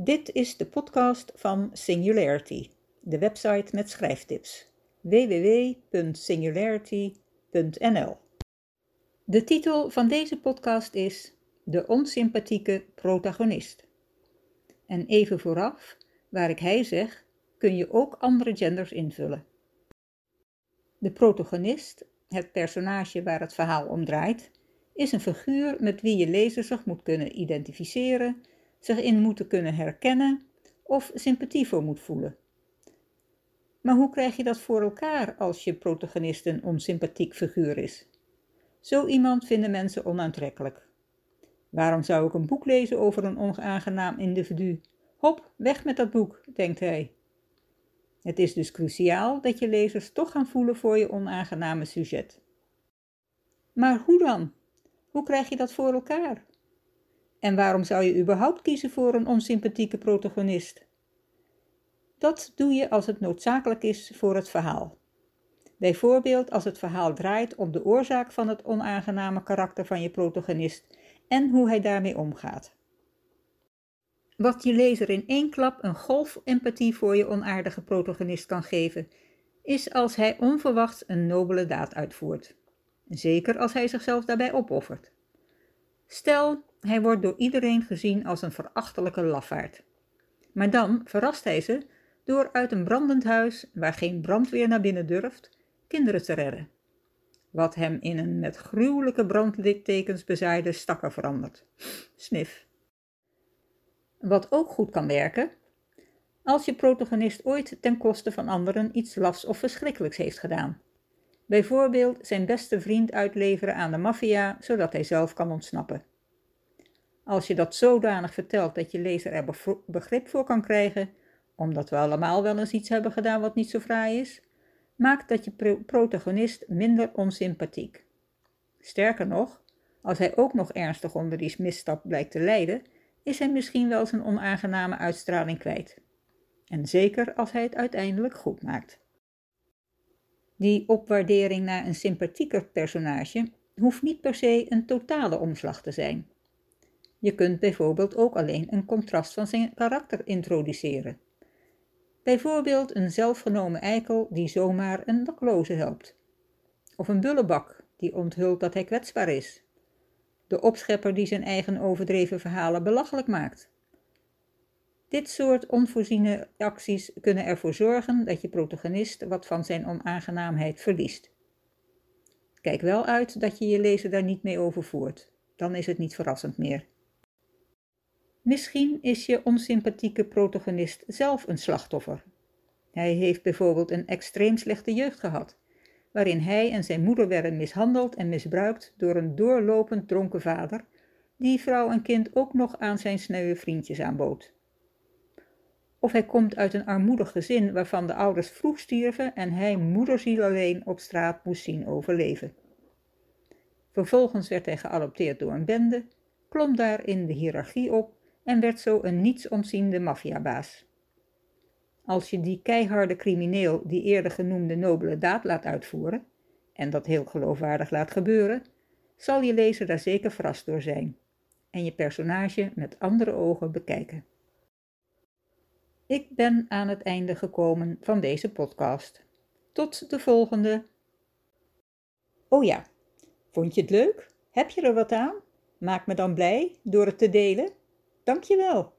Dit is de podcast van Singularity, de website met schrijftips. www.singularity.nl De titel van deze podcast is De onsympathieke protagonist. En even vooraf, waar ik hij zeg, kun je ook andere genders invullen. De protagonist, het personage waar het verhaal om draait, is een figuur met wie je lezer zich moet kunnen identificeren, zich in moeten kunnen herkennen of sympathie voor moet voelen. Maar hoe krijg je dat voor elkaar als je protagonist een onsympathiek figuur is? Zo iemand vinden mensen onaantrekkelijk. Waarom zou ik een boek lezen over een onaangenaam individu? Hop, weg met dat boek, denkt hij. Het is dus cruciaal dat je lezers toch gaan voelen voor je onaangename sujet. Maar hoe dan? Hoe krijg je dat voor elkaar? En waarom zou je überhaupt kiezen voor een onsympathieke protagonist? Dat doe je als het noodzakelijk is voor het verhaal. Bijvoorbeeld als het verhaal draait om de oorzaak van het onaangename karakter van je protagonist en hoe hij daarmee omgaat. Wat je lezer in één klap een golf empathie voor je onaardige protagonist kan geven, is als hij onverwachts een nobele daad uitvoert. Zeker als hij zichzelf daarbij opoffert. Stel, hij wordt door iedereen gezien als een verachtelijke lafaard. Maar dan verrast hij ze door uit een brandend huis, waar geen brandweer naar binnen durft, kinderen te redden. Wat hem in een met gruwelijke brandlittekens bezaaide stakker verandert. Snif. Wat ook goed kan werken, als je protagonist ooit ten koste van anderen iets lafs of verschrikkelijks heeft gedaan. Bijvoorbeeld zijn beste vriend uitleveren aan de maffia, zodat hij zelf kan ontsnappen. Als je dat zodanig vertelt dat je lezer er begrip voor kan krijgen, omdat we allemaal wel eens iets hebben gedaan wat niet zo fraai is, maakt dat je protagonist minder onsympathiek. Sterker nog, als hij ook nog ernstig onder die misstap blijkt te lijden, is hij misschien wel zijn onaangename uitstraling kwijt. En zeker als hij het uiteindelijk goed maakt. Die opwaardering naar een sympathieker personage hoeft niet per se een totale omslag te zijn. Je kunt bijvoorbeeld ook alleen een contrast van zijn karakter introduceren. Bijvoorbeeld een zelfgenomen eikel die zomaar een dakloze helpt. Of een bullebak die onthult dat hij kwetsbaar is. De opschepper die zijn eigen overdreven verhalen belachelijk maakt. Dit soort onvoorziene acties kunnen ervoor zorgen dat je protagonist wat van zijn onaangenaamheid verliest. Kijk wel uit dat je je lezer daar niet mee overvoert, dan is het niet verrassend meer. Misschien is je onsympathieke protagonist zelf een slachtoffer. Hij heeft bijvoorbeeld een extreem slechte jeugd gehad, waarin hij en zijn moeder werden mishandeld en misbruikt door een doorlopend dronken vader, die vrouw en kind ook nog aan zijn sneuwe vriendjes aanbood. Of hij komt uit een armoedig gezin waarvan de ouders vroeg stierven en hij moederziel alleen op straat moest zien overleven. Vervolgens werd hij geadopteerd door een bende, klom daar in de hiërarchie op en werd zo een nietsontziende maffiabaas. Als je die keiharde crimineel die eerder genoemde nobele daad laat uitvoeren, en dat heel geloofwaardig laat gebeuren, zal je lezer daar zeker verrast door zijn en je personage met andere ogen bekijken. Ik ben aan het einde gekomen van deze podcast. Tot de volgende. Oh ja, vond je het leuk? Heb je er wat aan? Maak me dan blij door het te delen. Dankjewel.